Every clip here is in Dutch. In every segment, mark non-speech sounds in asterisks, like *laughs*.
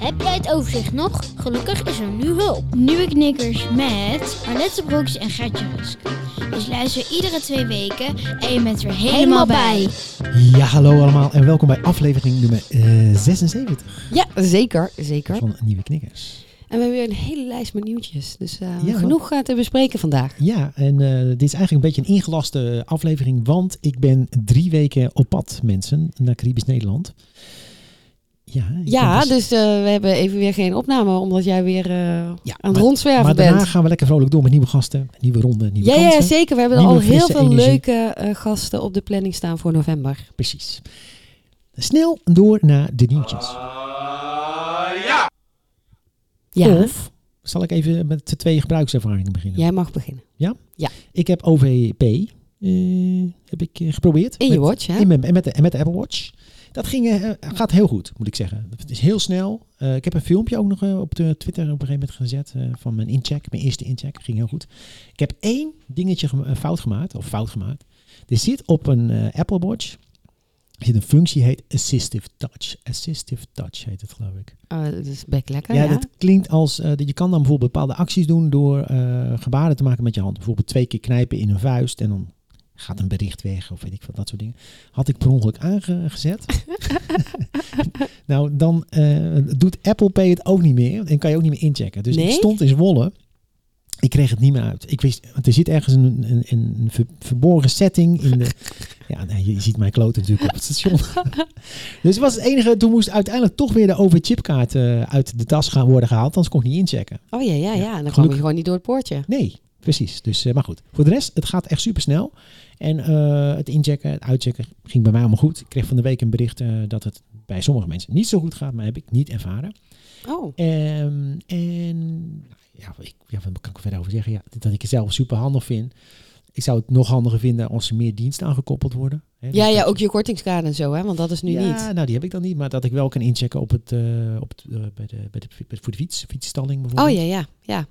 Heb jij het overzicht nog? Gelukkig is er nu hulp. Nieuwe knikkers met Arlette Broeks en Gertje Rusk. Dus luister iedere twee weken en je bent er helemaal bij. Ja, hallo allemaal en welkom bij aflevering nummer eh, 76 Ja, zeker, zeker. van Nieuwe Knikkers. En we hebben weer een hele lijst met nieuwtjes. Dus eh, Ja, genoeg eh, te bespreken vandaag. Ja, en eh, dit is eigenlijk een beetje een ingelaste aflevering, want ik ben drie weken op pad, mensen, naar Caribisch Nederland. Ja, Ja, dus eh, we hebben even weer geen opname, omdat jij weer eh, Ja, aan het maar- rondzwerven Maar daarna bent. gaan we lekker vrolijk door met nieuwe gasten, nieuwe ronde, nieuwe Ja, ja, kansen. zeker. We hebben al heel veel energie. leuke eh, gasten op de planning staan voor november. Precies. Snel door naar de nieuwtjes. Ja, Of zal ik even met de twee gebruikservaringen beginnen? jij mag beginnen. Ik heb OVP eh, heb ik geprobeerd. In je Met- watch, hè? In mijn, en met, de, en met de Apple Watch. Dat ging, eh, gaat heel goed, moet ik zeggen. Het is heel snel. Eh, ik heb een filmpje ook nog eh, op de Twitter op een gegeven moment gezet van mijn incheck. Mijn eerste incheck. Ging heel goed. Ik heb één dingetje fout gemaakt. Of fout gemaakt. Er zit op een Apple Watch er zit een functie heet Assistive Touch. Assistive Touch heet het geloof ik. Oh, dat is bek lekker, Ja, ja. dat klinkt als... dat je kan dan bijvoorbeeld bepaalde acties doen door gebaren te maken met je hand. Bijvoorbeeld twee keer knijpen in een vuist en dan gaat een bericht weg of weet ik wat, dat soort dingen. Had ik per ongeluk aangezet. *laughs* nou, dan eh, doet Apple Pay het ook niet meer en kan je ook niet meer inchecken. Dus Nee? ik stond in Zwolle. Ik kreeg het niet meer uit. Ik wist, want er zit ergens een, een, een ver- verborgen setting in de. *laughs* Ja, nee, je ziet mijn kloot natuurlijk op het station. *laughs* dus het was het enige. Toen moest uiteindelijk toch weer de overchipkaart eh uit de tas gaan worden gehaald. Anders kon ik niet inchecken. Oh ja, ja, ja. En dan Gelukkig- kwam je gewoon niet door het poortje. Nee, precies. Dus, eh, maar goed. Voor de rest, het gaat echt super snel. En eh, het inchecken, het uitchecken ging bij mij allemaal goed. Ik kreeg van de week een bericht eh, dat het bij sommige mensen niet zo goed gaat, maar heb ik niet ervaren. Oh, Ehm, en ja, ik, ja, wat kan ik er verder over zeggen? Ja, dat ik het zelf super handig vind. Ik zou het nog handiger vinden als er meer diensten aangekoppeld worden. Hè, ja, dus ja, dat- ook je kortingskaart en zo, hè? Want dat is nu ja, niet. nou die heb ik dan niet, maar dat ik wel kan inchecken op het, op het, bij de, bij de, bij- voor de fiets, fietsstalling Oh bijvoorbeeld. ja, ja,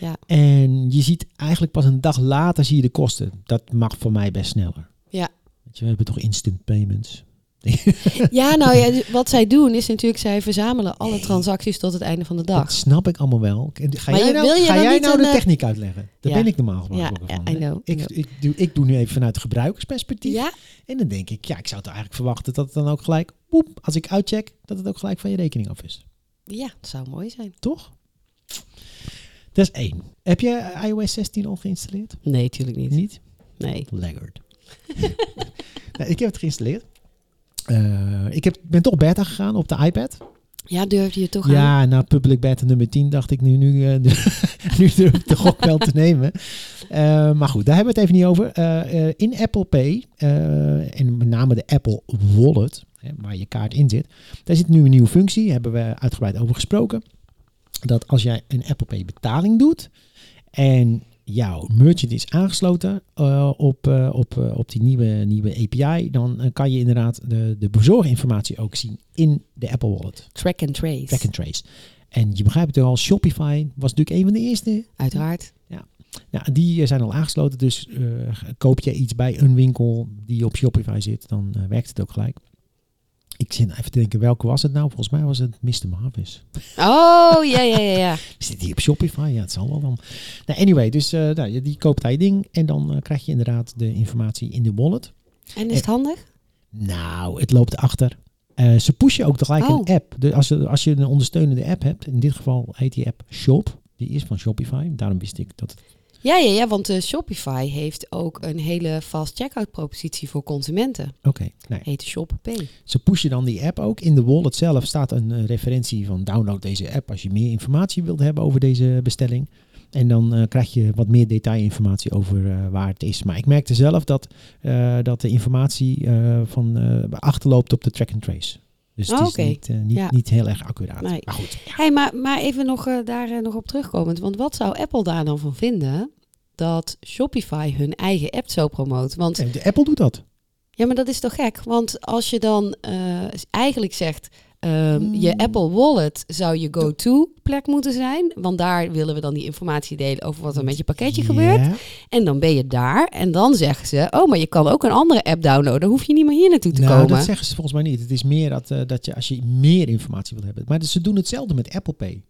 ja. En je ziet eigenlijk pas een dag later zie je de kosten. Dat mag voor mij best sneller. Ja. Weet je, we hebben toch instant payments. *laughs* Ja, nou ja, *laughs* wat zij doen is natuurlijk, zij verzamelen alle transacties tot het einde van de dag. Dat snap ik allemaal wel. Ga Maar jij nou, wil je ga jij nou de eh, techniek uitleggen? Daar ja. ben ik normaal gesproken ja, van. I hè. know. Ik, ik, doe, ik doe nu even vanuit het gebruikersperspectief. Ja? En dan denk ik, ja, ik zou het eigenlijk verwachten dat het dan ook gelijk, poep, als ik uitcheck, dat het ook gelijk van je rekening af is. Ja, dat zou mooi zijn. Toch? Dat is één. Heb je iOS 16 al geïnstalleerd? Nee, tuurlijk niet. Niet? Nee. Laggard. *laughs* nou, ik heb het geïnstalleerd. Eh, ik heb, ben toch beta gegaan op de iPad. Ja, durfde je toch aan? Ja, na public beta nummer 10 dacht ik nu, nu, eh, *laughs* nu durf ik de gok wel te nemen. Eh, maar goed, daar hebben we het even niet over. In Apple Pay, en met name de Apple Wallet, hè, waar je kaart in zit, daar zit nu een nieuwe functie, daar hebben we uitgebreid over gesproken. Dat als jij een Apple Pay betaling doet en jouw merchant is aangesloten eh, op, eh, op, eh, op die nieuwe, nieuwe API, dan kan je inderdaad de, de bezorginformatie ook zien in de Apple Wallet. Track and trace. Track and trace. En je begrijpt het al, Shopify was natuurlijk een van de eerste. Uiteraard. Nou, die zijn al aangesloten, dus koop je iets bij een winkel die op Shopify zit, dan werkt het ook gelijk. Ik zit even te denken, welke was het nou? Volgens mij was het Mr. Marvis. Oh, ja, ja, ja, ja. *laughs* Zit die op Shopify? Ja, het zal wel dan. Nou, anyway, dus eh, nou, die koopt hij ding en dan eh, krijg je inderdaad de informatie in de wallet. En is het handig? Nou, het loopt achter. Eh, ze pushen ook tegelijk Oh. een app. De, als, je, als je een ondersteunende app hebt, in dit geval heet die app Shop. Die is van Shopify. Daarom wist ik dat het Ja, ja, ja, want eh, Shopify heeft ook een hele fast checkout propositie voor consumenten. Oké, nee. Heet Shop Pay. Ze pushen dan die app ook. In de wallet zelf staat een eh, referentie van download deze app als je meer informatie wilt hebben over deze bestelling. En dan eh, krijg je wat meer detailinformatie over waar het is. Maar ik merkte zelf dat, dat de informatie van, achterloopt op de track and trace. Dus het Oh, is oké. niet, eh, niet, Ja. niet heel erg accuraat. Nee. Maar goed, ja. Hey, maar, maar even nog, eh, daar eh, nog op terugkomend. Want wat zou Apple daar dan van vinden dat Shopify hun eigen app zo promoot? Want de Apple doet dat. ja, maar dat is toch gek? Want als je dan eigenlijk zegt, ehm, je Hmm. Apple Wallet zou je go-to plek moeten zijn. Want daar willen we dan die informatie delen over wat er met je pakketje gebeurt. En dan ben je daar. En dan zeggen ze, oh, maar je kan ook een andere app downloaden. hoef je niet meer hier naartoe te nou, komen. dat zeggen ze volgens mij niet. Het is meer dat, eh, dat je als je meer informatie wil hebben. Maar ze doen hetzelfde met Apple Pay.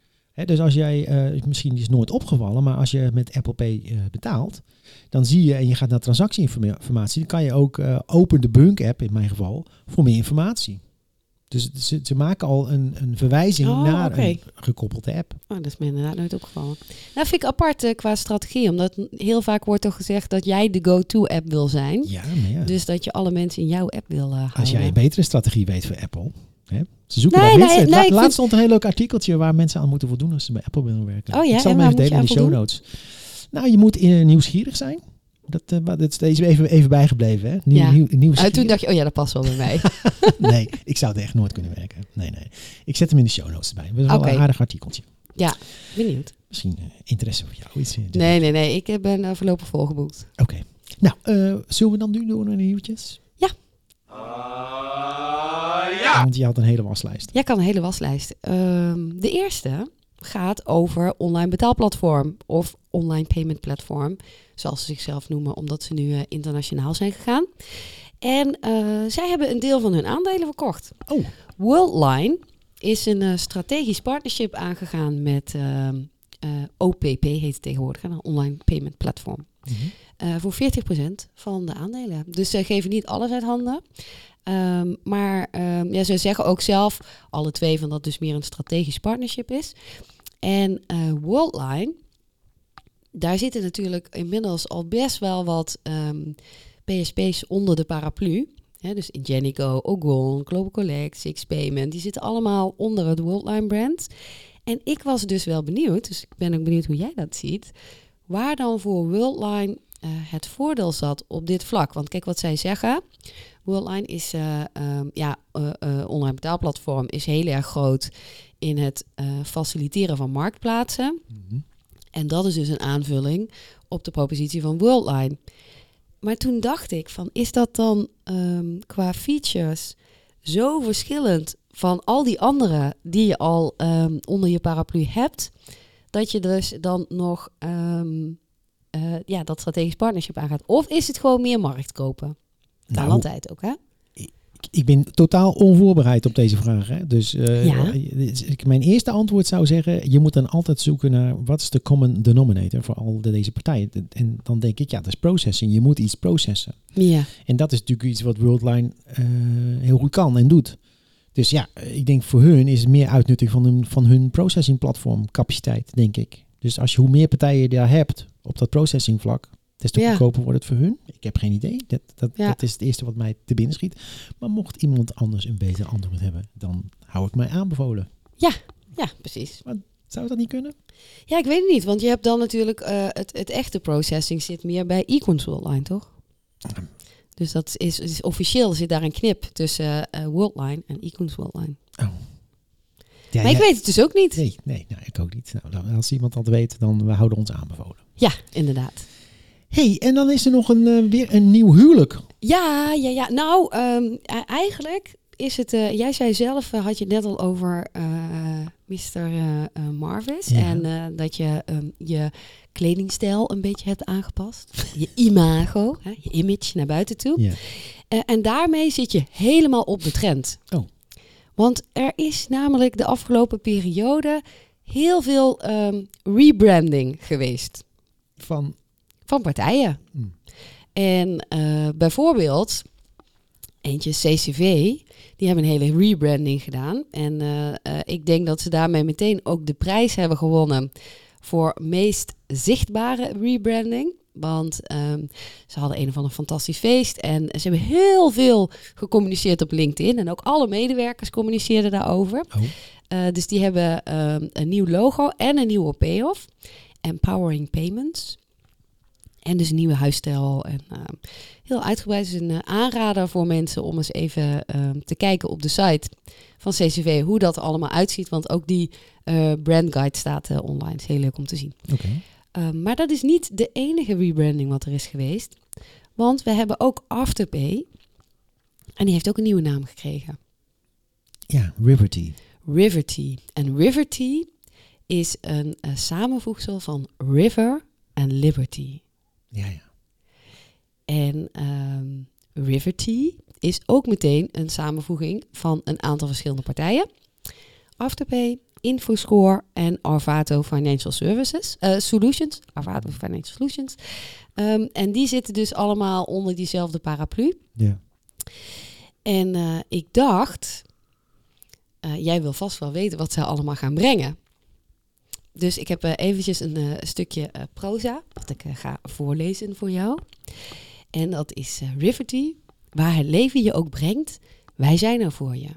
Dus als jij, eh, misschien is het nooit opgevallen, maar als je met Apple Pay eh, betaalt, dan zie je en je gaat naar transactieinformatie, dan kan je ook open de Bunk app in mijn geval voor meer informatie. Dus ze, ze maken al een, een verwijzing Oh, naar een gekoppelde app. Oh, dat is me inderdaad nooit opgevallen. Nou, vind ik apart eh, qua strategie. Omdat heel vaak wordt toch gezegd dat jij de go-to-app wil zijn. Ja, maar ja. Dus dat je alle mensen in jouw app wil eh houden. als jij een betere strategie weet voor Apple. Hè? Ze zoeken Nee, daar nee, mensen. nee, La- ik laatst vind- stond een heel leuk artikeltje waar mensen aan moeten voldoen als ze bij Apple willen werken. Oh ja, ik zal hem even delen in de show notes. Nou, je moet eh, nieuwsgierig zijn. Dat, eh, dat is deze even, even bijgebleven. Hè? Nieuw, Ja. nieuw, Uh, toen dacht je, oh ja, dat past wel bij mij. *laughs* nee, ik zou het echt nooit kunnen werken. Nee, nee. Ik zet hem in de show notes erbij. Dat is wel een aardig artikeltje. Benieuwd. Misschien eh, interesse voor jou. Iets, eh, Nee, nee, nee. Ik ben voorlopig volgeboekt. Oké. Nou, eh, zullen we dan nu door naar de nieuwtjes? Ja. Want je had een hele waslijst. Jij kan een hele waslijst. Ehm, de eerste gaat over online betaalplatform of online payment platform. Zoals ze zichzelf noemen, omdat ze nu eh, internationaal zijn gegaan. En eh, zij hebben een deel van hun aandelen verkocht. Oh. Worldline is een eh, strategisch partnership aangegaan met OPP, heet het tegenwoordig, een online payment platform. Mhm. Voor 40% van de aandelen. Dus ze geven niet alles uit handen. Ehm, maar ehm, ja, ze zeggen ook zelf, alle twee, van dat het dus meer een strategisch partnership is. En eh, Worldline, daar zitten natuurlijk inmiddels al best wel wat ehm, PSP's onder de paraplu. Dus Ingenico, Ogon, Global Collect, Six Payment, die zitten allemaal onder het Worldline brand. En ik was dus wel benieuwd, dus ik ben ook benieuwd hoe jij dat ziet, waar dan voor Worldline eh, het voordeel zat op dit vlak. Want kijk wat zij zeggen. Worldline is ehm, ja, online betaalplatform is heel erg groot in het eh, faciliteren van marktplaatsen. Mhm. En dat is dus een aanvulling op de propositie van Worldline. Maar toen dacht ik van, is dat dan ehm, qua features zo verschillend van al die andere die je al ehm, onder je paraplu hebt, dat je dus dan nog ehm, eh, ja, dat strategisch partnership aangaat? Of is het gewoon meer markt kopen? Nou, altijd ook, hè? Ik ben totaal onvoorbereid op deze vraag. Hè? Dus eh, Ja. ik- mijn eerste antwoord zou zeggen: je moet dan altijd zoeken naar wat is de common denominator voor al de, deze partijen. En dan denk ik, ja, dat is processing. Je moet iets processen. Ja. En dat is natuurlijk iets wat Worldline eh, heel goed kan en doet. Dus ja, eh, ik denk voor hun is het meer uitnutting van hun, van hun processing platform capaciteit, denk ik. Dus als je hoe meer partijen je daar hebt op dat processing vlak, des te Ja. goedkoper wordt het voor hun. Ik heb geen idee. Dat, dat, Ja. dat is het eerste wat mij te binnen schiet. Maar mocht iemand anders een beter antwoord hebben, dan hou ik mij aanbevolen. ja, precies. Zou dat niet kunnen? Ja, ik weet het niet, want je hebt dan natuurlijk eh, het, het echte processing zit meer bij e-cons Worldline, toch? Dus dat is, is officieel zit daar een knip tussen eh Worldline en e-cons Worldline. Ja, maar ik ja- weet het dus ook niet. Nee, nee nou, ik ook niet. Nou, als iemand dat weet, dan we houden ons aanbevolen. Ja, inderdaad. Hey, en dan is er nog een, eh, weer een nieuw huwelijk. Ja, ja, ja. Nou, ehm, e- eigenlijk is het... eh, jij zei zelf, eh, had je net al over Mr. Marvis. Ja. En dat je ehm, je kledingstijl een beetje hebt aangepast. je imago, hè, je image naar buiten toe. Ja. En daarmee zit je helemaal op de trend. Oh. Want er is namelijk de afgelopen periode heel veel ehm, rebranding geweest Van, van partijen. Hmm. En eh, bijvoorbeeld, eentje CCV, die hebben een hele rebranding gedaan. En eh, eh, ik denk dat ze daarmee meteen ook de prijs hebben gewonnen voor meest zichtbare rebranding. Want ehm, ze hadden een of ander fantastisch feest. En ze hebben heel veel gecommuniceerd op LinkedIn. En ook alle medewerkers communiceerden daarover. Oh. Uh, dus die hebben ehm, een nieuw logo en een nieuwe payoff. Empowering Payments. En dus een nieuwe huisstijl. En uh, heel uitgebreid is een uh, aanrader voor mensen om eens even ehm, te kijken op de site van CCV hoe dat allemaal uitziet. Want ook die uh, brand guide staat online. is heel leuk om te zien. Okay. Ehm, maar dat is niet de enige rebranding wat er is geweest. Want we hebben ook Afterpay. En die heeft ook een nieuwe naam gekregen. Ja, Riverty. Riverty. En Riverty is een samenvoegsel van River en Liberty. Ja, ja. En um, Riverty is ook meteen een samenvoeging van een aantal verschillende partijen. Afterpay, Infoscore en Arvato Financial Services uh, Solutions. Arvato Financial Solutions. Um, en die zitten dus allemaal onder diezelfde paraplu. Ja. En uh, ik dacht, uh, jij wil vast wel weten wat ze allemaal gaan brengen. Dus ik heb uh, eventjes een uh, stukje uh, proza dat ik ga voorlezen voor jou. En dat is Riverty. Waar het leven je ook brengt, wij zijn er voor je.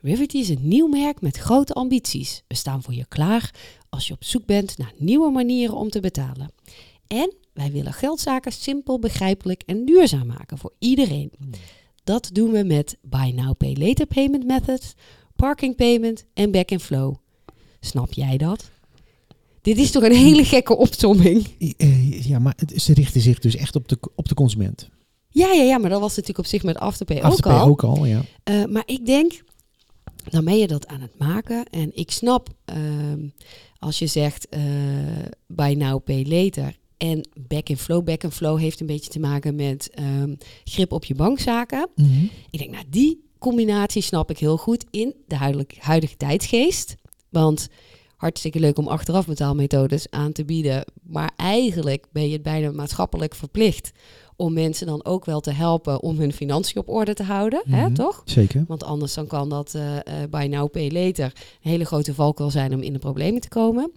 Riverty is een nieuw merk met grote ambities. We staan voor je klaar als je op zoek bent naar nieuwe manieren om te betalen. En wij willen geldzaken simpel, begrijpelijk en duurzaam maken voor iedereen. Dat doen we met Buy Now Pay Later Payment Methods, Parking Payment en Back and Flow. Snap jij dat? Dit is toch een hele gekke opzomming? Ja, maar ze richten zich dus echt op de, op de consument. Ja, ja, ja, maar dat was natuurlijk op zich met Afterpay, Afterpay ook al. ook al, ja. Uh, maar ik denk, dan ben je dat aan het maken. En ik snap uh, als je zegt uh, buy now, pay later. En back and flow. Back and flow heeft een beetje te maken met um, grip op je bankzaken. Mm -hmm. Ik denk, nou, die combinatie snap ik heel goed in de huidige, huidige tijdsgeest. Want hartstikke leuk om achteraf betaalmethodes aan te bieden. Maar eigenlijk ben je het bijna maatschappelijk verplicht om mensen dan ook wel te helpen om hun financiën op orde te houden, Mhm. hè, toch? Zeker. Want anders dan kan dat uh, uh, bij now pay later een hele grote valkuil zijn om in de problemen te komen.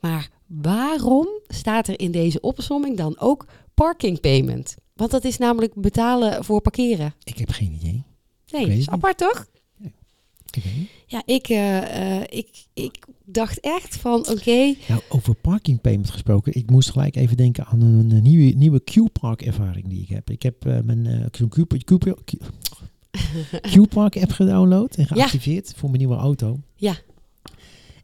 Maar waarom staat er in deze opsomming dan ook parking payment? Want dat is namelijk betalen voor parkeren. Ik heb geen idee. Nee, is apart toch? Ja, ik, uh, ik, ik dacht echt van oké. Okay. Nou, over parking payment gesproken. Ik moest gelijk even denken aan een, een nieuwe, nieuwe Q-Park ervaring die ik heb. Ik heb uh, mijn uh, *laughs* Q-Park app gedownload en geactiveerd ja. voor mijn nieuwe auto. Ja.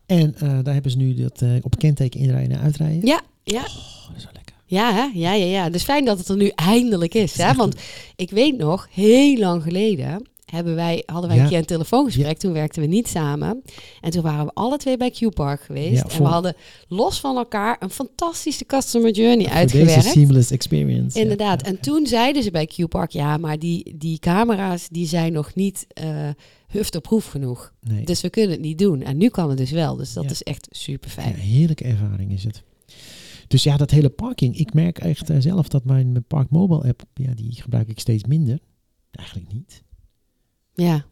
En daar hebben ze nu dat op kenteken inrijden en uitrijden. Ja, ja. Oh, dat is wel lekker. Ja, hè? ja, ja, ja. Dus fijn dat het er nu eindelijk is. Hè? Want ik weet nog, heel lang geleden hebben wij, hadden wij Ja. een keer een telefoongesprek. Ja. Toen werkten we niet samen. En toen waren we alle twee bij Q-Park geweest. Ja, en we hadden los van elkaar een fantastische customer journey uitgewerkt. deze seamless experience. Inderdaad. En toen zeiden ze bij Q-Park, ja, maar die, die camera's die zijn nog niet eh hufterproef genoeg. Nee. Dus we kunnen het niet doen. En nu kan het dus wel. Dus dat is echt super fijn. heerlijke ervaring is het. Dus ja, dat hele parking. Ik merk echt eh, zelf dat mijn, mijn Park Mobile app, ja, die gebruik ik steeds minder. Eigenlijk niet. Ja.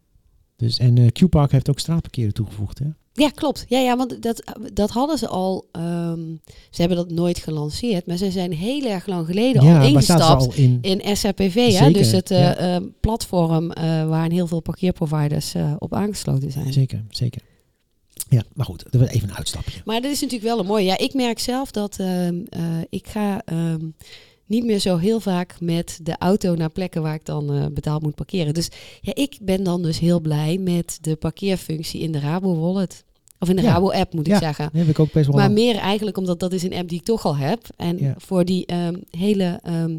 Dus, en eh Q-Park heeft ook straatparkeren toegevoegd, hè? Ja, klopt. Ja, ja want dat, dat hadden ze al. ehm, ze hebben dat nooit gelanceerd, maar ze zijn heel erg lang geleden al ingestapt al in. in SRPV. Hè? Dus het eh, ja. eh, platform eh, waar heel veel parkeerproviders op aangesloten zijn. Zeker, zeker. Ja, maar goed, dat was even een uitstapje. Maar dat is natuurlijk wel een mooie. Ja, ik merk zelf dat ehm, eh, ik ga ehm, niet meer zo heel vaak met de auto naar plekken waar ik dan eh, betaald moet parkeren. Dus ja, ik ben dan dus heel blij met de parkeerfunctie in de Rabo Wallet. Of in de Ja. Rabo app moet ik Ja. zeggen. Dat heb ik ook best wel Maar lang. meer eigenlijk omdat dat is een app die ik toch al heb. En Ja. voor die ehm, hele, ehm,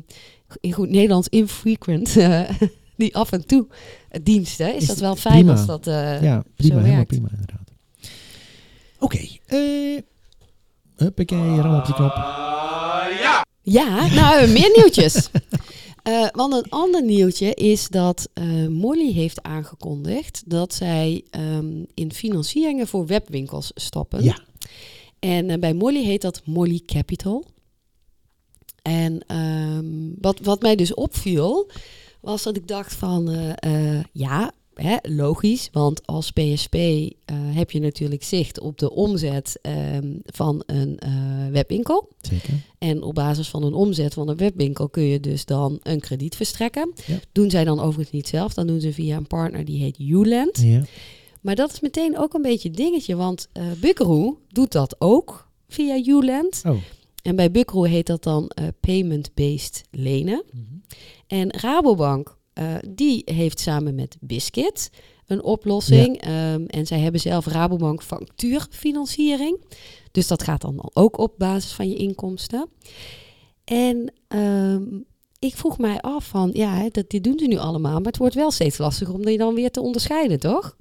in goed Nederlands, infrequent, *laughs* eh, die af en toe diensten, is, Is dat wel fijn prima. als dat eh, ja, prima, zo helemaal werkt. prima inderdaad. Oké, eh huppakee, ram op knop. Ja, nou, meer nieuwtjes. *laughs* Eh, want een ander nieuwtje is dat eh, Molly heeft aangekondigd dat zij ehm, in financieringen voor webwinkels stappen. Ja. En eh, bij Molly heet dat Molly Capital. En ehm, wat, wat mij dus opviel, was dat ik dacht van, ja, logisch, want als PSP eh, heb je natuurlijk zicht op de omzet ehm, van een eh, webwinkel. Zeker. En op basis van een omzet van een webwinkel kun je dus dan een krediet verstrekken. Ja. Doen zij dan overigens niet zelf, dan doen ze via een partner die heet Uland. Ja. Maar dat is meteen ook een beetje dingetje, want Buckaroo doet dat ook via Uland. Oh. En bij Buckaroo heet dat dan payment-based lenen. Mhm. En Rabobank, eh, die heeft samen met Biscuit een oplossing. Ehm, en zij hebben zelf Rabobank factuurfinanciering. Dus dat gaat dan ook op basis van je inkomsten. En ehm, ik vroeg mij af van, ja, dat, dit doen ze nu allemaal. Maar het wordt wel steeds lastiger om die dan weer te onderscheiden, toch?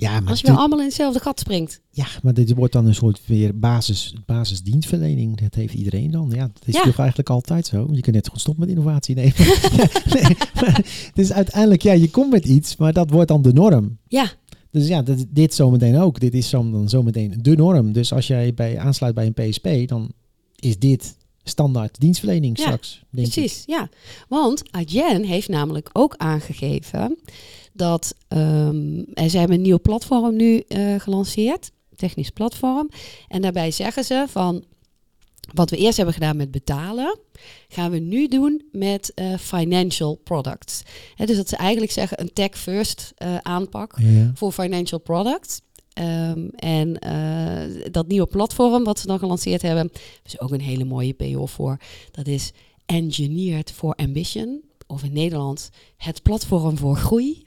Ja, maar, Als je wel allemaal in hetzelfde gat springt. ja, maar dit wordt dan een soort weer basis, basisdienstverlening. Dat heeft iedereen dan. Ja, dat is Ja. toch eigenlijk altijd zo. Je kunt net gewoon stoppen met innovatie nemen. *laughs* nee, is uiteindelijk, ja, je komt met iets, maar dat wordt dan de norm. Ja, Dus ja, dat, dit zometeen ook. Dit is zo, dan zometeen de norm. Dus als jij bij, aansluit bij een PSP, dan is dit standaard dienstverlening Ja, straks. Denk ik. Precies, ja. Want Adyen heeft namelijk ook aangegeven dat ehm en ze hebben een nieuw platform nu eh, gelanceerd, technisch platform. En daarbij zeggen ze van wat we eerst hebben gedaan met betalen, gaan we nu doen met eh, financial products. Hè, dus dat ze eigenlijk zeggen een tech first eh, aanpak Ja. voor financial products. Ehm, en dat nieuwe platform wat ze dan gelanceerd hebben, is ook een hele mooie payoff voor. Dat is Engineered for Ambition. Of in Nederland het platform voor groei.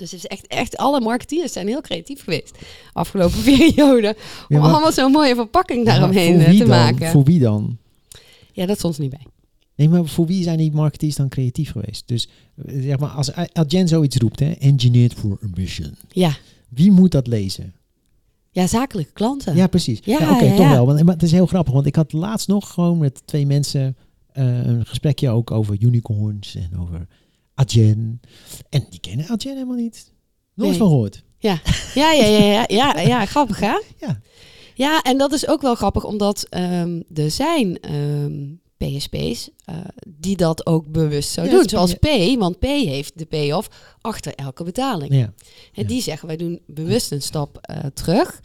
Dus het is echt, echt alle marketeers zijn heel creatief geweest afgelopen *laughs* periode. Om Ja, maar- allemaal zo'n mooie verpakking daaromheen eh, te dan? maken. Voor wie dan? Ja, dat stond er niet bij. Nee, maar voor wie zijn die marketeers dan creatief geweest? Dus eh, zeg maar, als Adyen zoiets roept, hè, engineered for ambition. Ja, Wie moet dat lezen? ja zakelijke klanten. Ja, precies. Ja, Ja, Oké, ja, toch ja. wel. Want, maar het is heel grappig, want ik had laatst nog gewoon met twee mensen eh, een gesprekje ook over unicorns en over Adyen. En die kennen Adyen helemaal niet. Nooit Nee. van gehoord. Ja, ja, ja, ja, ja, ja, ja, grappig hè? Ja. Ja, en dat is ook wel grappig, omdat ehm, er zijn ehm, PSP's eh, die dat ook bewust zo Ja, doen. Zoals P, want P heeft de payoff achter elke betaling. Ja. En ja. die zeggen, wij doen bewust een stap eh, terug.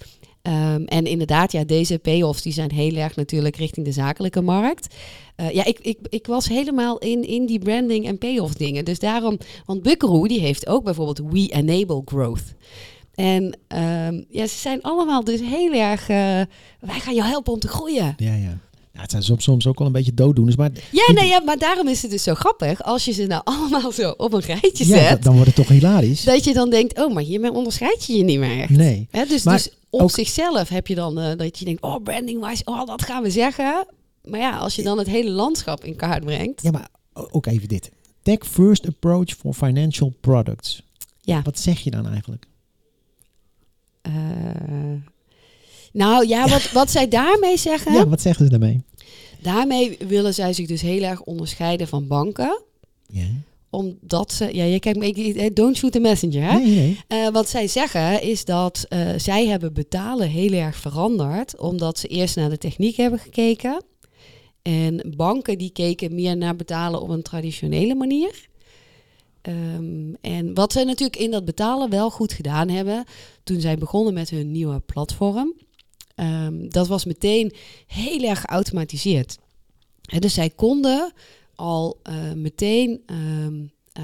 Ehm, en inderdaad, ja, deze payoffs die zijn heel erg natuurlijk richting de zakelijke markt. Eh, ja, ik, ik, ik was helemaal in, in die branding en payoff dingen. Dus daarom, want Buckaroo die heeft ook bijvoorbeeld We Enable Growth. En ehm, ja, ze zijn allemaal dus heel erg, eh, wij gaan jou helpen om te groeien. Ja, ja. Ja, het zijn soms, soms ook wel een beetje dooddoeners, maar Ja, nee, ja, maar daarom is het dus zo grappig als je ze nou *laughs* allemaal zo op een rijtje zet. dan- dan wordt het toch hilarisch. Dat je dan denkt, oh, maar hiermee onderscheid je je niet meer. Nee. Hè, dus, Maar dus op ook- zichzelf heb je dan eh, dat je denkt, oh, branding wise, oh, dat gaan we zeggen. Maar ja, als je dan het hele landschap in kaart brengt. Ja, maar ook even dit. Tech first approach for financial products. Ja. Wat zeg je dan eigenlijk? Nou ja, Wat, wat zij daarmee zeggen, Ja, wat zeggen ze daarmee? daarmee willen zij zich dus heel erg onderscheiden van banken. Ja. Omdat ze, ja, je kijkt, me, ik- don't shoot the messenger, hè? Nee, nee. Eh, wat zij zeggen is dat eh, zij hebben betalen heel erg veranderd, omdat ze eerst naar de techniek hebben gekeken. En banken die keken meer naar betalen op een traditionele manier. Ehm, en wat zij natuurlijk in dat betalen wel goed gedaan hebben, toen zij begonnen met hun nieuwe platform, ehm, dat was meteen heel erg geautomatiseerd. Dus zij konden al eh, meteen eh,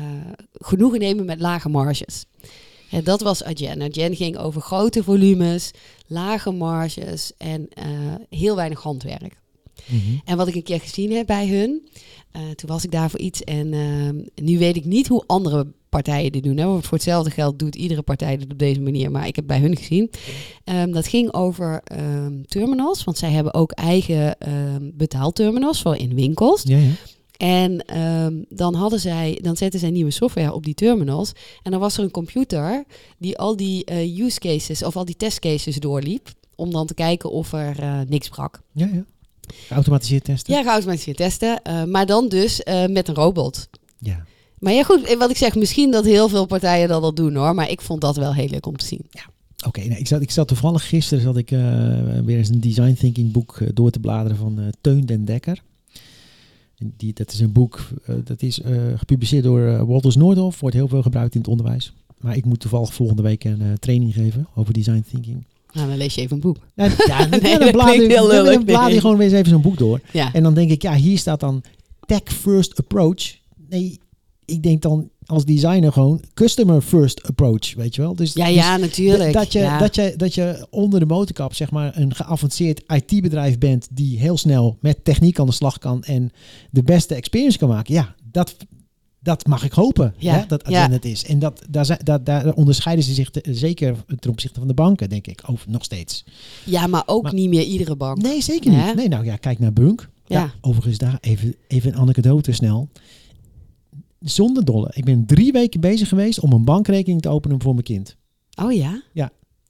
genoegen nemen met lage marges. Ja, dat was Adyen. Adyen ging over grote volumes, lage marges en eh, heel weinig handwerk. Mhm. En wat ik een keer gezien heb bij hun, toen was ik daar voor iets en ehm, nu weet ik niet hoe andere partijen dit doen. Hè? Want voor hetzelfde geld doet iedere partij dit op deze manier, maar ik heb bij hun gezien. Ehm, dat ging over ehm, terminals, want zij hebben ook eigen ehm, betaalterminals voor in winkels. Ja, ja. En dan hadden zij, dan zetten zij nieuwe software op die terminals. En dan was er een computer die al die eh, use cases of al die test cases doorliep. Om dan te kijken of er eh, niks brak. ja, ja. Geautomatiseerd testen. Ja, geautomatiseerd testen. eh, maar dan dus met een robot. Ja. Maar ja, goed, eh, wat ik zeg, misschien dat heel veel partijen dat al doen hoor. Maar ik vond dat wel heel leuk om te zien. Oké, nou, ik, zat, ik zat toevallig gisteren zat ik, eh, weer eens een design thinking boek eh, door te bladeren van eh, Teun den Dekker. En Die, dat is een boek, dat is gepubliceerd door Walters Noordhoff, wordt heel veel gebruikt in het onderwijs. maar ik moet toevallig volgende week een training geven over design thinking. Nou, dan lees je even een boek. Ja, ja, *laughs* Nee, dan dan- blader je nee. gewoon weer eens even zo'n boek door. Ja. En dan denk ik, ja, hier staat dan tech first approach. Nee, ik denk dan als designer gewoon customer first approach, weet je wel. Dus, Ja, dus ja, natuurlijk. dat je, ja. dat, je, dat je onder de motorkap zeg maar een geavanceerd IT-bedrijf bent die heel snel met techniek aan de slag kan en de beste experience kan maken. Ja, dat, dat mag ik hopen Ja, hè, dat ja. dat het is. En dat, daar, zijn- daar, daar onderscheiden ze zich te- zeker ten opzichte van de banken, denk ik, over, nog steeds. ja, maar ook Maar- niet meer iedere bank. Nee, zeker niet. Nee, nou ja, kijk naar Bunk. Ja. Ja. overigens daar even, even een anekdote snel. Zonder dolle. Ik ben drie weken bezig geweest om een bankrekening te openen voor mijn kind. Oh ja?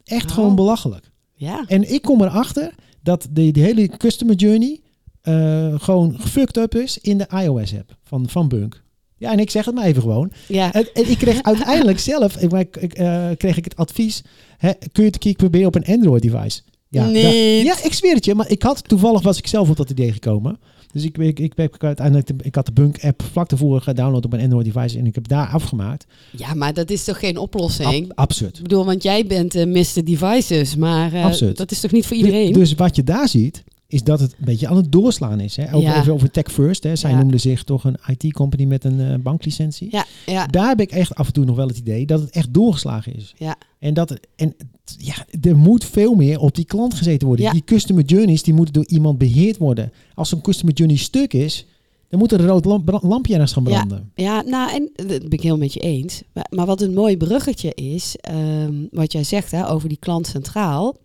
Echt Oh. gewoon belachelijk. Ja. En ik kom erachter dat de, de hele customer journey eh, gewoon gefucked up is in de iOS-app van, van Bunk. Ja, en ik zeg het maar even gewoon. Ja. En, en ik kreeg *laughs* uiteindelijk zelf, ik, ik, eh, kreeg ik het advies, hè, kun je het keer proberen op een Android-device? Ja, ja, ik zweer het je, maar ik had toevallig was ik zelf op dat idee gekomen. Dus ik, ik, ik, heb uiteindelijk, de- ik had de Bunk-app vlak daarvoor gedownload op een Android-device en ik heb daar afgemaakt. ja, maar dat is toch geen oplossing? Ab- absurd. Ik bedoel, want jij bent eh Mr. Devices, maar Absurd. dat is toch niet voor iedereen? Dus wat je daar ziet, is dat het een beetje aan het doorslaan is. Hè? Over, Ja. Even over Tech First. Hè? Zij Ja. noemden zich toch een IT-company met een eh, banklicentie. ja, ja, Daar heb ik echt af en toe nog wel het idee dat het echt doorgeslagen is. ja. En, dat, en ja, er moet veel meer op die klant gezeten worden. Ja. Die customer journeys die moeten door iemand beheerd worden. Als zo'n customer journey stuk is, dan moet er een rood lamp, lampje ergens gaan Ja. branden. Ja, nou, en dat ben ik heel met je eens. Maar, maar wat een mooi bruggetje is, ehm, wat jij zegt hè, over die klant centraal.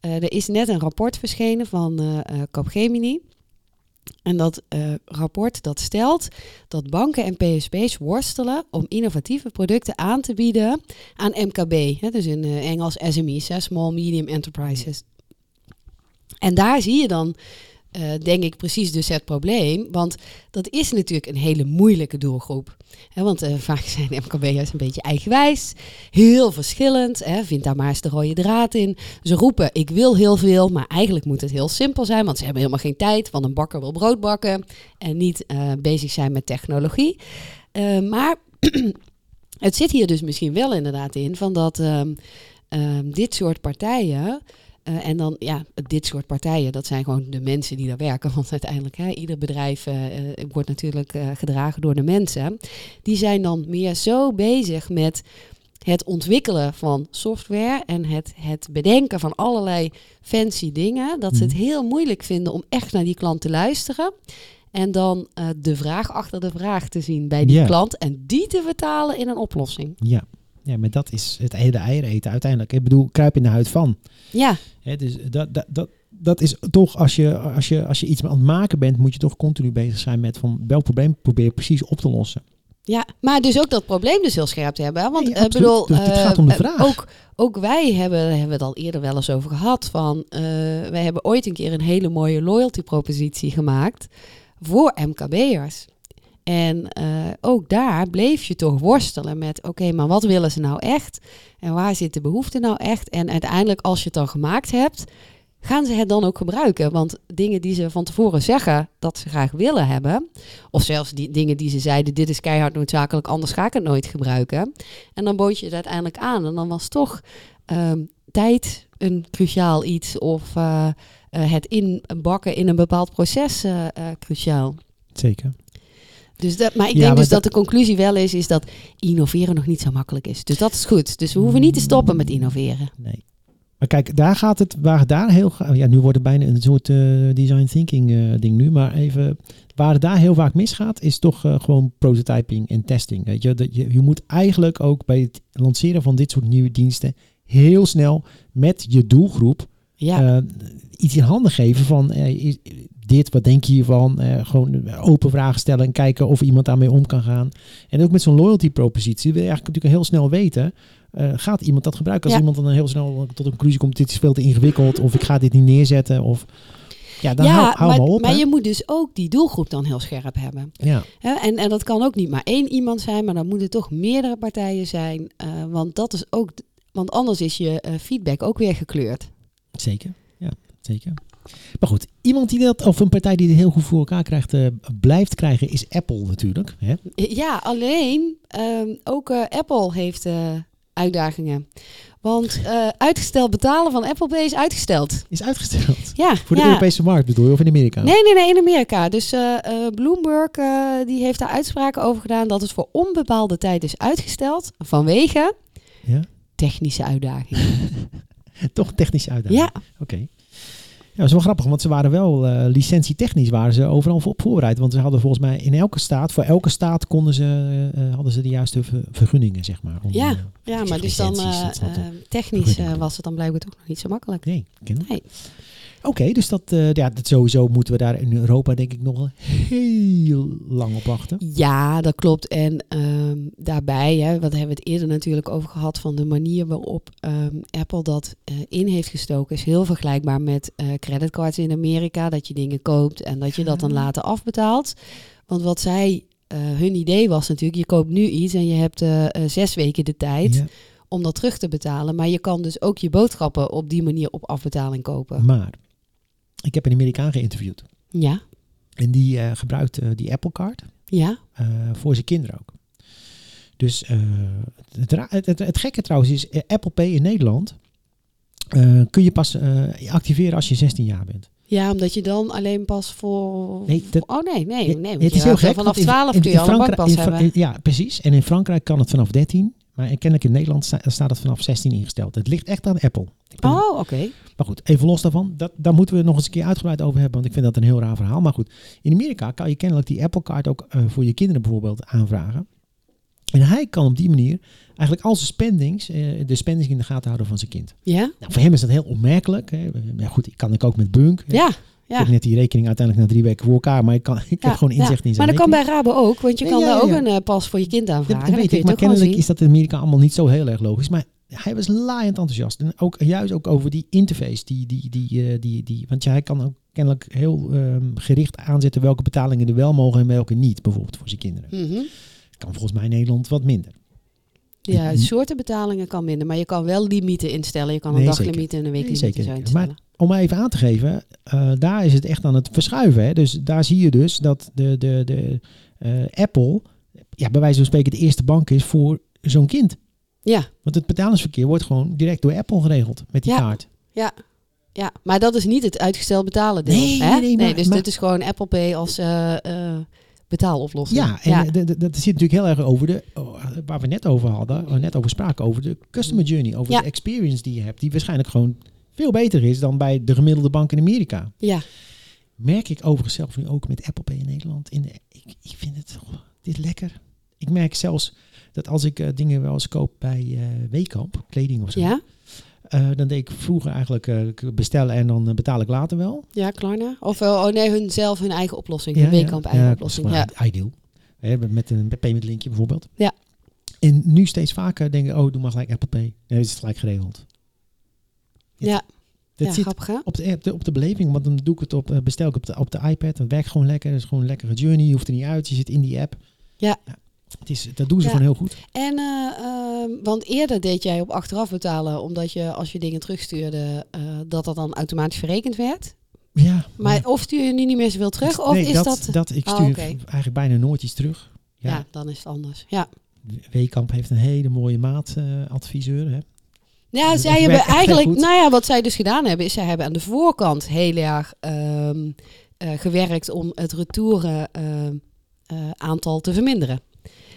Eh, er is net een rapport verschenen van eh, Capgemini. En dat eh, rapport dat stelt dat banken en PSB's worstelen om innovatieve producten aan te bieden aan MKB. Hè, dus in eh, Engels SME's, hè, Small Medium Enterprises. En daar zie je dan, eh, denk ik, precies dus het probleem. Want dat is natuurlijk een hele moeilijke doelgroep. Want eh, vaak *laughs* zijn MKB'ers een beetje eigenwijs, heel verschillend. Vind daar maar eens de rode draad in. Ze roepen, ik wil heel veel, maar eigenlijk moet het heel simpel zijn. Want ze hebben helemaal geen tijd, want een bakker wil brood bakken. En niet eh, bezig zijn met technologie. Maar *clears throat* het zit hier dus misschien wel inderdaad in van dat ehm, ehm, dit soort partijen... eh, en dan, ja, dit soort partijen, dat zijn gewoon de mensen die daar werken. *laughs* Want uiteindelijk, hè, ieder bedrijf eh, eh, wordt natuurlijk gedragen door de mensen. Die zijn dan meer zo bezig met het ontwikkelen van software en het, het bedenken van allerlei fancy dingen. Dat ze het Mhm. heel moeilijk vinden om echt naar die klant te luisteren. En dan de vraag achter de vraag te zien bij die Ja. klant. En die te vertalen in een oplossing. Ja. ja, maar dat is het hele eieren eten uiteindelijk. Ik bedoel, kruip in de huid van. Ja, Hè, dus dat, dat, dat, dat is toch, als je, als, je, als je iets aan het maken bent, moet je toch continu bezig zijn met van welk probleem probeer je precies op te lossen. Ja, maar dus ook dat probleem dus heel scherp te hebben. hè? Want Nee, eh, bedoel, Dus het eh, gaat om de eh, vraag. Ook, ook wij hebben, hebben het al eerder wel eens over gehad. Van, eh, wij hebben ooit een keer een hele mooie loyalty propositie gemaakt voor MKB'ers. En eh, ook daar bleef je toch worstelen met, oké, maar wat willen ze nou echt? En waar zit de behoefte nou echt? En uiteindelijk, als je het dan gemaakt hebt, gaan ze het dan ook gebruiken? Want dingen die ze van tevoren zeggen dat ze graag willen hebben, of zelfs die dingen die ze zeiden, dit is keihard noodzakelijk, anders ga ik het nooit gebruiken. En dan bood je het uiteindelijk aan. En dan was toch ehm, tijd een cruciaal iets, of eh, eh, het inbakken in een bepaald proces cruciaal. Zeker. Dus dat, maar ik Ja, denk maar dus dat- dat de conclusie wel is, is dat innoveren nog niet zo makkelijk is. Dus dat is goed. Dus we hoeven niet te stoppen met innoveren. Nee. Maar kijk, daar gaat het, waar daar heel Ja, nu wordt het bijna een soort eh, design thinking eh, ding nu. Maar even, waar het daar heel vaak misgaat, is toch eh, gewoon prototyping en testing. Weet je? Dat je, je moet eigenlijk ook bij het lanceren van dit soort nieuwe diensten heel snel met je doelgroep Ja, eh, iets in handen geven van eh, dit, wat denk je hiervan? Eh, gewoon open vragen stellen en kijken of iemand daarmee om kan gaan. En ook met zo'n loyalty propositie wil je eigenlijk natuurlijk heel snel weten, gaat iemand dat gebruiken? Als Ja. iemand dan heel snel tot een conclusie komt, dit is veel te ingewikkeld of ik ga dit niet neerzetten of ja, dan hou, hou maar, maar op. maar hè. je moet dus ook die doelgroep dan heel scherp hebben. ja, En, en dat kan ook niet maar één iemand zijn, maar dan moeten toch meerdere partijen zijn. want dat is ook, want anders is je feedback ook weer gekleurd. Zeker. Ja, zeker. Maar goed, iemand die dat, of een partij die het heel goed voor elkaar krijgt, eh, blijft krijgen, is Apple natuurlijk. Hè? Ja, alleen ehm, ook eh, Apple heeft eh, uitdagingen. Want uitgesteld betalen van Apple Pay is uitgesteld. Is uitgesteld. Ja, Voor de ja. Europese markt bedoel je, of in Amerika? Nee, nee, nee, in Amerika. Dus Bloomberg die heeft daar uitspraken over gedaan dat het voor onbepaalde tijd is uitgesteld vanwege Ja? technische uitdagingen. *laughs* *laughs* Toch technische uitdaging. ja, Oké. Ja, dat is wel grappig, want ze waren wel eh licentietechnisch waren ze overal op voorbereid. Want ze hadden volgens mij in elke staat, voor elke staat konden ze, eh, hadden ze de juiste ver- vergunningen, zeg maar. Om, Ja. eh, ja maar dus dan eh, eh, technisch eh, was het dan blijkbaar toch nog niet zo makkelijk. nee. Nee. Oké, dus dat, eh, ja, dat sowieso moeten we daar in Europa denk ik nog heel lang op wachten. Ja, dat klopt. En ehm, daarbij, hè, wat hebben we het eerder natuurlijk over gehad, van de manier waarop ehm, Apple dat eh, in heeft gestoken, is heel vergelijkbaar met eh creditcards in Amerika. Dat je dingen koopt en dat je dat dan later afbetaalt. Want wat zij, hun idee was natuurlijk, je koopt nu iets en je hebt zes weken de tijd Ja, om dat terug te betalen. Maar je kan dus ook je boodschappen op die manier op afbetaling kopen. maar ik heb een Amerikaan geïnterviewd. Ja, En die eh, gebruikt eh, die Apple Card ja, eh, voor zijn kinderen ook. Dus het, het, het, het gekke trouwens is, Apple Pay in Nederland kun je pas activeren als je 16 jaar bent. ja, omdat je dan alleen pas voor... Nee, dat- oh nee, nee, nee. het is heel gek. Vanaf want in- 12 in- kun je al een bankpas hebben. ja, precies. En in Frankrijk kan het vanaf 13. Maar kennelijk in Nederland sta- staat het vanaf 16 ingesteld. Het ligt echt aan Apple. Oh, oké. Maar goed, even los daarvan. Dat, daar moeten we het nog eens een keer uitgebreid over hebben. Want ik vind dat een heel raar verhaal. Maar goed, in Amerika kan je kennelijk die Apple Card ook eh, voor je kinderen bijvoorbeeld aanvragen. En hij kan op die manier eigenlijk al zijn spendings, eh, de spendings in de gaten houden van zijn kind. Ja? Nou, voor hem is dat heel opmerkelijk. Hè. Ja, goed, ik kan ik ook met Bunk. hè. Ja, Ik heb net die rekening uiteindelijk na drie weken voor elkaar. Maar ik, kan, *laughs* ik ja, heb gewoon ja. inzicht in zijn Maar dat kan bij Rabo ook, want je kan daar ook een eh, pas voor je kind aanvragen. dat weet ik, maar kennelijk is dat in Amerika allemaal niet zo heel erg logisch. Maar hij was laaiend enthousiast. En ook, juist ook over die interface. Die, die, die, eh, die, die, want ja, hij kan ook kennelijk heel ehm, gericht aanzetten welke betalingen er wel mogen en welke niet. Bijvoorbeeld voor zijn kinderen. Mhm. Kan volgens mij in Nederland wat minder. Ja, soorten betalingen kan minder, maar je kan wel limieten instellen. Je kan een Nee, daglimiet en een Nee, weeklimiet zeker. zo Maar instellen. om even aan te geven, eh, daar is het echt aan het verschuiven. Hè? Dus daar zie je dus dat de, de, de, eh, Apple, ja, bij wijze van spreken, de eerste bank is voor zo'n kind. Ja, Want het betalingsverkeer wordt gewoon direct door Apple geregeld met die Ja. kaart. ja, maar dat is niet het uitgesteld betalen deel. Nee, hè? nee, maar- dus maar- dit is gewoon Apple Pay als eh, betaaloplossing. Ja, en dat zit natuurlijk heel erg over de, oh, waar we net over hadden, net over spraken, over de customer journey, over Ja. de experience die je hebt, die waarschijnlijk gewoon veel beter is dan bij de gemiddelde bank in Amerika. ja. Merk ik overigens zelf nu ook met Apple Pay in Nederland. In de, ik, ik vind het oh, dit lekker. Ik merk zelfs dat als ik eh, dingen wel eens koop bij eh Weekamp, kleding of zo, Ja? eh, dan deed ik vroeger eigenlijk eh, bestellen en dan betaal ik later wel. Ja, Klarna? Of oh nee, hun zelf hun eigen oplossing. Hun Weekamp eigen ja, oplossing. dat Ja. Ideal. Met een payment linkje bijvoorbeeld. Ja. En nu steeds vaker denken, oh, doe maar gelijk Apple Pay. Nee, het is gelijk geregeld. Ja. Dat ja, zit grappig op de, op, de, op de beleving, want dan doe ik het op, bestel ik op de, op de iPad. Dat werkt gewoon lekker. Het is gewoon een lekkere journey. Je hoeft er niet uit. Je zit in die app. Ja. Het is, dat doen ze Ja. gewoon heel goed. En, eh, ehm, want eerder deed jij op achteraf betalen, omdat je als je dingen terugstuurde, eh, dat dat dan automatisch verrekend werd. Ja. Maar of stuur je nu niet meer zoveel terug, of nee, is dat... dat... ik Oh, stuur eigenlijk bijna nooit iets terug. ja. Ja, dan is het anders. Ja, Weekamp heeft een hele mooie maatadviseur. hè. ja Dat zij hebben eigenlijk, nou ja, wat zij dus gedaan hebben, is zij hebben aan de voorkant heel erg ehm, eh, gewerkt om het retouren ehm, eh, aantal te verminderen.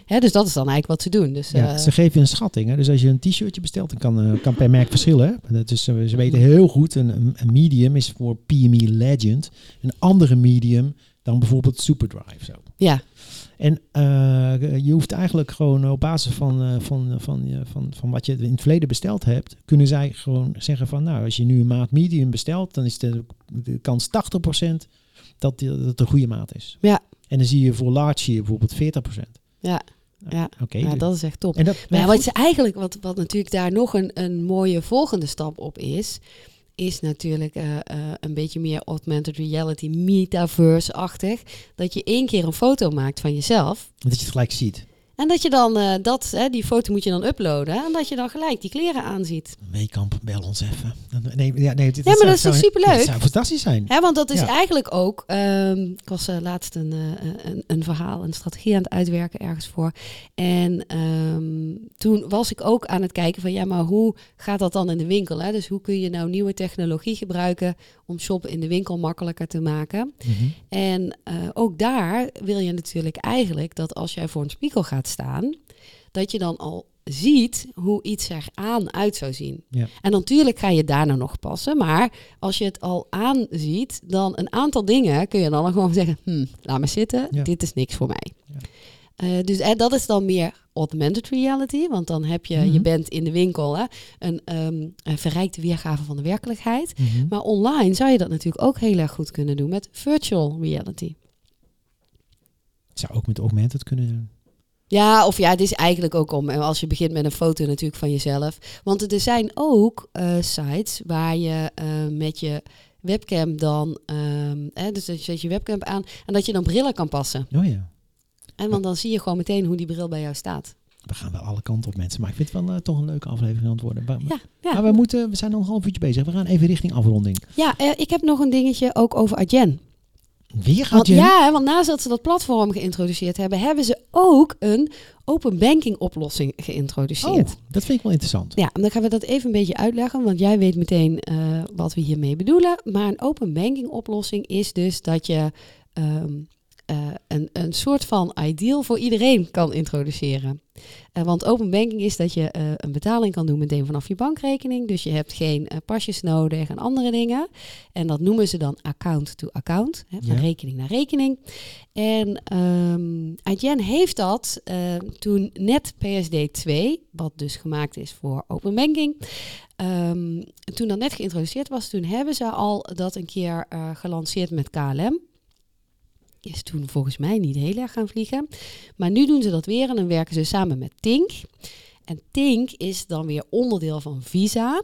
Hè, dus dat is dan eigenlijk wat ze doen. Dus, Ja, eh, ze geven je een schatting. Hè. Dus als je een t-shirtje bestelt, dan kan, eh, kan per merk verschillen. Hè. Eh, ze weten heel goed, een, een- medium is voor PME Legend. Een andere medium dan bijvoorbeeld Superdrive. Zo. ja, En je hoeft eigenlijk gewoon op basis van, van, van, van, van wat je in het verleden besteld hebt, kunnen zij gewoon zeggen van nou, als je nu een maat medium bestelt, dan is de, de kans 80% dat, die, dat het een goede maat is. Ja. En dan zie je voor large hier bijvoorbeeld 40%. Ja, ja. Oké. ja, dat is echt top. en dat, Maar ja, wat, ze eigenlijk, wat, wat natuurlijk daar nog een, een mooie volgende stap op is, is natuurlijk eh, eh, een beetje meer augmented reality, metaverse-achtig. Dat je één keer een foto maakt van jezelf dat je het gelijk ziet. En dat je dan eh, dat, hè, die foto moet je dan uploaden. En dat je dan gelijk die kleren aanziet. Meekamp, bel ons even. Nee, ja, nee, dit, Ja, maar zou- dat is toch zou- superleuk? Dat zou fantastisch zijn. Hè, want dat is Ja. eigenlijk ook. ehm, ik was eh, laatst een, eh, een, een verhaal, een strategie aan het uitwerken ergens voor. En ehm, toen was ik ook aan het kijken van ja, maar hoe gaat dat dan in de winkel? Hè? Dus hoe kun je nou nieuwe technologie gebruiken om shoppen in de winkel makkelijker te maken? Mhm. En eh, ook daar wil je natuurlijk eigenlijk dat als jij voor een spiegel gaat staan, dat je dan al ziet hoe iets er aan uit zou zien. Ja. En natuurlijk ga je daarna nog passen, maar als je het al aanziet, dan een aantal dingen kun je dan gewoon zeggen, hm, laat maar zitten, Ja. dit is niks voor mij. Ja. Eh, dus eh, dat is dan meer augmented reality, want dan heb je, je Mhm. bent in de winkel hè, een, ehm, een verrijkte weergave van de werkelijkheid. Mhm. Maar online zou je dat natuurlijk ook heel erg goed kunnen doen met virtual reality. Zou ook met augmented kunnen doen. Ja, of ja, het is eigenlijk ook om, als je begint met een foto natuurlijk van jezelf. Want er zijn ook eh, sites waar je eh, met je webcam dan, ehm, hè, dus dat je zet je webcam aan en dat je dan brillen kan passen. Oh ja. En want dan zie je gewoon meteen hoe die bril bij jou staat. We gaan wel alle kanten op mensen. Maar ik vind het wel eh, toch een leuke aflevering aan het worden. Maar, Ja, ja. maar we, moeten, we zijn nog een half uurtje bezig. We gaan even richting afronding. Ja, ik heb nog een dingetje ook over Adyen. Weer je... ja, want naast dat ze dat platform geïntroduceerd hebben, hebben ze ook een open banking oplossing geïntroduceerd. Oh, dat vind ik wel interessant. Ja, en dan gaan we dat even een beetje uitleggen, want jij weet meteen eh, wat we hiermee bedoelen. Maar een open banking oplossing is dus dat je ehm, eh, een, een soort van ideal voor iedereen kan introduceren. Eh, want open banking is dat je eh, een betaling kan doen meteen vanaf je bankrekening. Dus je hebt geen pasjes nodig en andere dingen. En dat noemen ze dan account to account, hè, van Ja. rekening naar rekening. En Adyen heeft dat toen net PSD 2, wat dus gemaakt is voor open banking, ehm, toen dat net geïntroduceerd was, toen hebben ze al dat een keer gelanceerd met KLM. Is toen volgens mij niet heel erg gaan vliegen. Maar nu doen ze dat weer en dan werken ze samen met Tink. En Tink is dan weer onderdeel van Visa.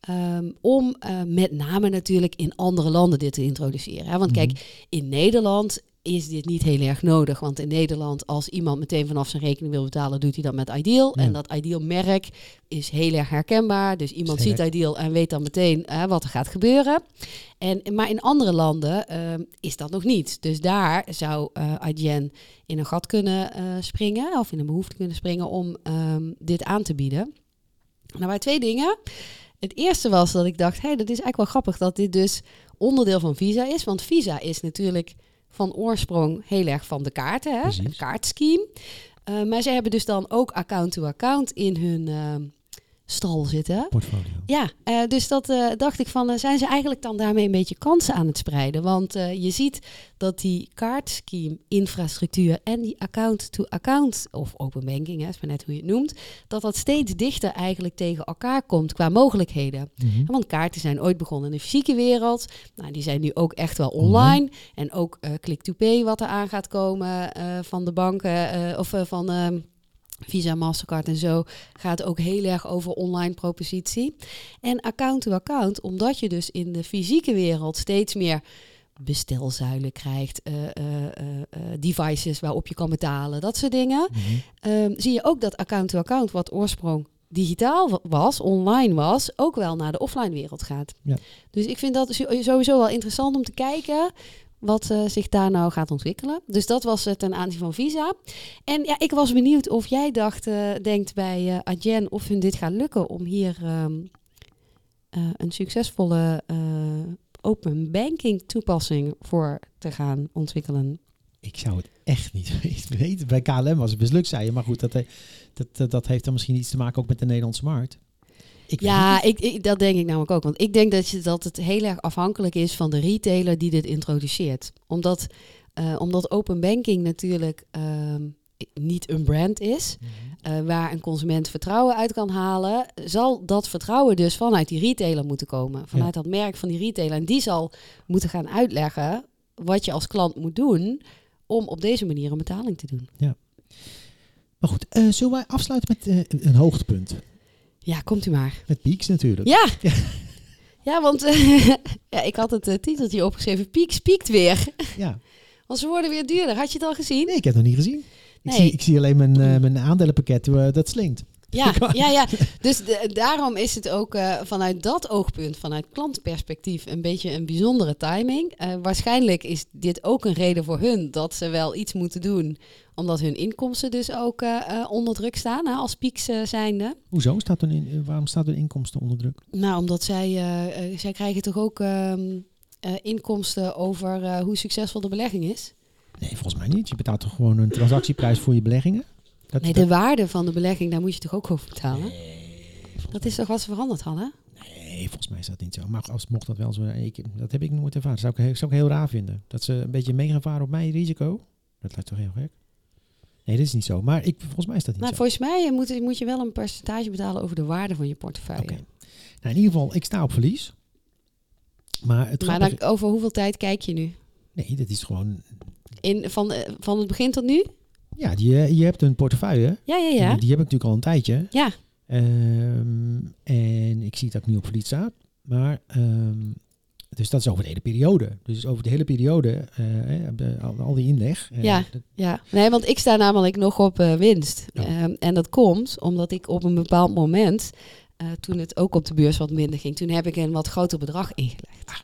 Ehm, om eh, met name natuurlijk in andere landen dit te introduceren. Hè? Want Mhm. kijk, in Nederland is dit niet heel erg nodig. Want in Nederland, als iemand meteen vanaf zijn rekening wil betalen, doet hij dat met Ideal. Ja. En dat Ideal-merk is heel erg herkenbaar. Dus iemand ziet. Ideal en weet dan meteen eh, wat er gaat gebeuren. En, maar in andere landen ehm, is dat nog niet. Dus daar zou eh Adyen in een gat kunnen eh, springen, of in een behoefte kunnen springen om ehm, dit aan te bieden. Nou, bij twee dingen. Het eerste was dat ik dacht, hé, dat is eigenlijk wel grappig dat dit dus onderdeel van Visa is. Want Visa is natuurlijk van oorsprong heel erg van de kaarten, hè? Precies. het kaartscheme. Eh, maar ze hebben dus dan ook account-to-account in hun ehm, stal zitten. Portfolio. Ja, eh, dus dat eh, dacht ik van, eh, zijn ze eigenlijk dan daarmee een beetje kansen aan het spreiden? Want je ziet dat die kaartscheme infrastructuur en die account-to-account, of open banking, hè, is maar net hoe je het noemt, dat dat steeds dichter eigenlijk tegen elkaar komt qua mogelijkheden. Mhm. Want kaarten zijn ooit begonnen in de fysieke wereld. Nou, die zijn nu ook echt wel Online. online. En ook click-to-pay wat er aan gaat komen van de banken of van ehm, Visa, Mastercard en zo gaat ook heel erg over online propositie. En account-to-account, omdat je dus in de fysieke wereld steeds meer bestelzuilen krijgt, eh, eh, eh, devices waarop je kan betalen, dat soort dingen. Mhm. Ehm, zie je ook dat account-to-account, wat oorsprong digitaal wa- was, online was, ook wel naar de offline wereld gaat. Ja. Dus ik vind dat sowieso wel interessant om te kijken wat eh, zich daar nou gaat ontwikkelen. Dus dat was het ten aanzien van Visa. En ja, ik was benieuwd of jij dacht, eh, denkt bij eh Adyen of hun dit gaat lukken om hier ehm, eh, een succesvolle eh, open banking toepassing voor te gaan ontwikkelen. Ik zou het echt niet *laughs* weten. Bij KLM was het mislukt, zei je. Maar goed, dat, dat, dat, dat heeft dan misschien iets te maken ook met de Nederlandse markt. Ik Ja, ik, ik, dat denk ik namelijk ook. Want ik denk dat, je, dat het heel erg afhankelijk is van de retailer die dit introduceert. Omdat, eh, omdat open banking natuurlijk ehm, niet een brand is, Mhm. eh, waar een consument vertrouwen uit kan halen, zal dat vertrouwen dus vanuit die retailer moeten komen. Vanuit dat merk van die retailer. En die zal moeten gaan uitleggen wat je als klant moet doen om op deze manier een betaling te doen. Maar goed, eh, zullen wij afsluiten met een hoogtepunt? Ja, komt u maar. Met Peaks natuurlijk. Ja. Ja. Ja, want eh, *laughs* ja, ik had het eh, titeltje opgeschreven. Pieks piekt weer. Ja. *laughs* Want ze worden weer duurder. Had je het al gezien? Nee, ik heb het nog niet gezien. Ik, Nee. zie, ik zie alleen mijn, eh, mijn aandelenpakket, dat slinkt. Ja, *laughs* ja, ja. Dus de- daarom is het ook vanuit dat oogpunt, vanuit klantperspectief, een beetje een bijzondere timing. Waarschijnlijk is dit ook een reden voor hun dat ze wel iets moeten doen, omdat hun inkomsten dus ook eh, eh, onder druk staan hè, als pieks eh, zijnde. Hoezo? Staat hun in, waarom staat hun inkomsten onder druk? Nou, omdat zij, zij krijgen toch ook ehm, eh, inkomsten over hoe succesvol de belegging is. Nee, volgens mij niet. Je betaalt toch gewoon een transactieprijs voor je beleggingen? Dat, Nee, dat- de waarde van de belegging, daar moet je toch ook over betalen? Dat is toch wat ze veranderd hadden? Nee, volgens mij is dat niet zo. Maar als mocht dat wel zo ik, dat heb ik nooit ervaren. Dat zou ik, zou ik heel raar vinden. Dat ze een beetje meegevaren op mijn risico. Dat lijkt toch heel gek? Nee, dat is niet zo. Maar ik, volgens mij is dat niet Nou, zo. volgens mij eh, moet, moet je wel een percentage betalen over de waarde van je portefeuille. Oké. Nou, in ieder geval, ik sta op verlies. Maar het Maar dan, over hoeveel tijd kijk je nu? Nee, dat is gewoon... In, van, eh, van het begin tot nu? Ja, die, je hebt een portefeuille. Ja, ja, ja. Die, die heb ik natuurlijk al een tijdje. Ja, Ehm, en ik zie dat ik nu op verlies sta. Maar, ehm, dus dat is over de hele periode. Dus over de hele periode, de- al, al die inleg. eh, Ja. ja. Nee, want ik sta namelijk nog op eh, winst. Ja. Ehm, en dat komt omdat ik op een bepaald moment, toen het ook op de beurs wat minder ging, toen heb ik een wat groter bedrag ingelegd. Ah.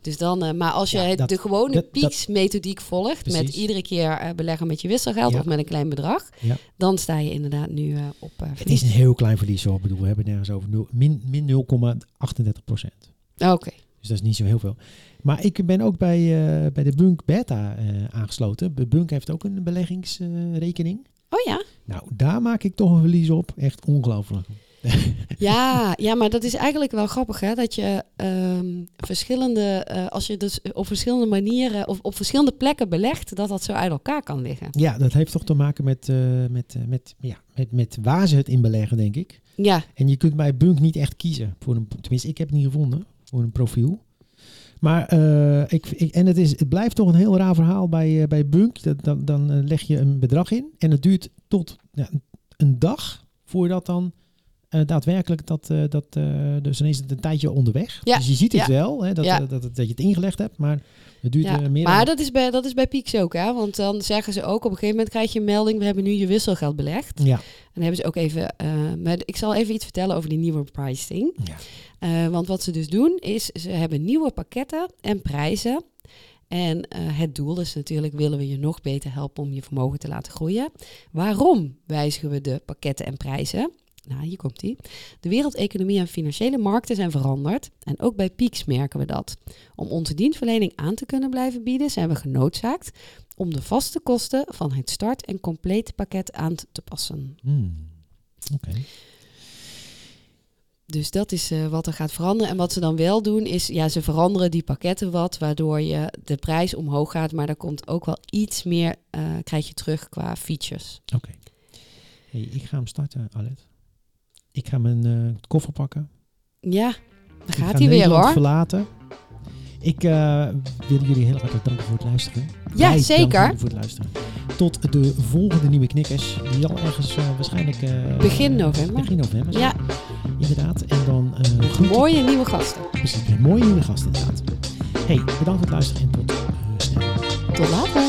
Dus dan, maar als je Ja, het- dat- de gewone peaks-methodiek volgt, met iedere keer beleggen met je wisselgeld Ja. of met een klein bedrag, Ja. dan sta je inderdaad nu op Het is een heel klein verlies, hoor. Ik bedoel, we hebben nergens over. Min 0,38 procent. Oké. Dus dat is niet zo heel veel. Maar ik ben ook bij, eh, bij de Bunk Beta eh, aangesloten. De Bunk heeft ook een beleggingsrekening. Oh ja. nou, daar maak ik toch een verlies op. Echt ongelooflijk. *laughs* Ja, ja, maar dat is eigenlijk wel grappig, hè? Dat je ehm, verschillende, eh, als je dus op verschillende manieren of op verschillende plekken belegt, dat dat zo uit elkaar kan liggen. Ja, dat heeft toch te maken met, met, met, ja, met, met waar ze het in beleggen, denk ik. Ja, En je kunt bij Bunk niet echt kiezen. Voor een, tenminste, ik heb het niet gevonden voor een profiel. Maar eh, ik, ik, en het, is, het blijft toch een heel raar verhaal bij, eh, bij Bunk. Dat, dan, dan eh, leg je een bedrag in en het duurt tot ja, een- dag voordat dan daadwerkelijk dat, dat dus dan is het een tijdje onderweg. Ja, Dus je ziet het ja, wel, hè, dat, dat, dat je het ingelegd hebt, maar het duurt meer maar dan... dat is, bij, dat is bij Pieks ook, hè? Want dan zeggen ze ook op een gegeven moment krijg je een melding, we hebben nu je wisselgeld belegd. Ja, En dan hebben ze ook even, met, ik zal even iets vertellen over die nieuwe pricing. ja. Eh, want wat ze dus doen is, ze hebben nieuwe pakketten en prijzen. En eh, het doel is natuurlijk, willen we je nog beter helpen om je vermogen te laten groeien. Waarom wijzigen we de pakketten en prijzen? Nou, hier komt die. De wereldeconomie en financiële markten zijn veranderd. En ook bij Peaks merken we dat. Om onze dienstverlening aan te kunnen blijven bieden, zijn we genoodzaakt om de vaste kosten van het start- en complete pakket aan te passen. Hmm. Oké. Dus dat is eh, wat er gaat veranderen. En wat ze dan wel doen is, ja, ze veranderen die pakketten wat, waardoor je de prijs omhoog gaat, maar daar komt ook wel iets meer, eh, krijg je terug qua features. Oké. Hey, ik ga hem starten, Alet. Ik ga mijn eh, koffer pakken. Ja, dan gaat ga hij weer hoor. verlaten. Ik eh, wil jullie heel hartelijk danken voor het luisteren. Ja, Wij zeker. voor het luisteren. Tot de volgende nieuwe knikkers. Die al ergens eh, waarschijnlijk... eh, Begin november. Begin november. Ja, Inderdaad. En dan... mooie nieuwe gasten. Precies, een mooie nieuwe gast inderdaad. Hey, bedankt voor het luisteren en tot snel. Tot later.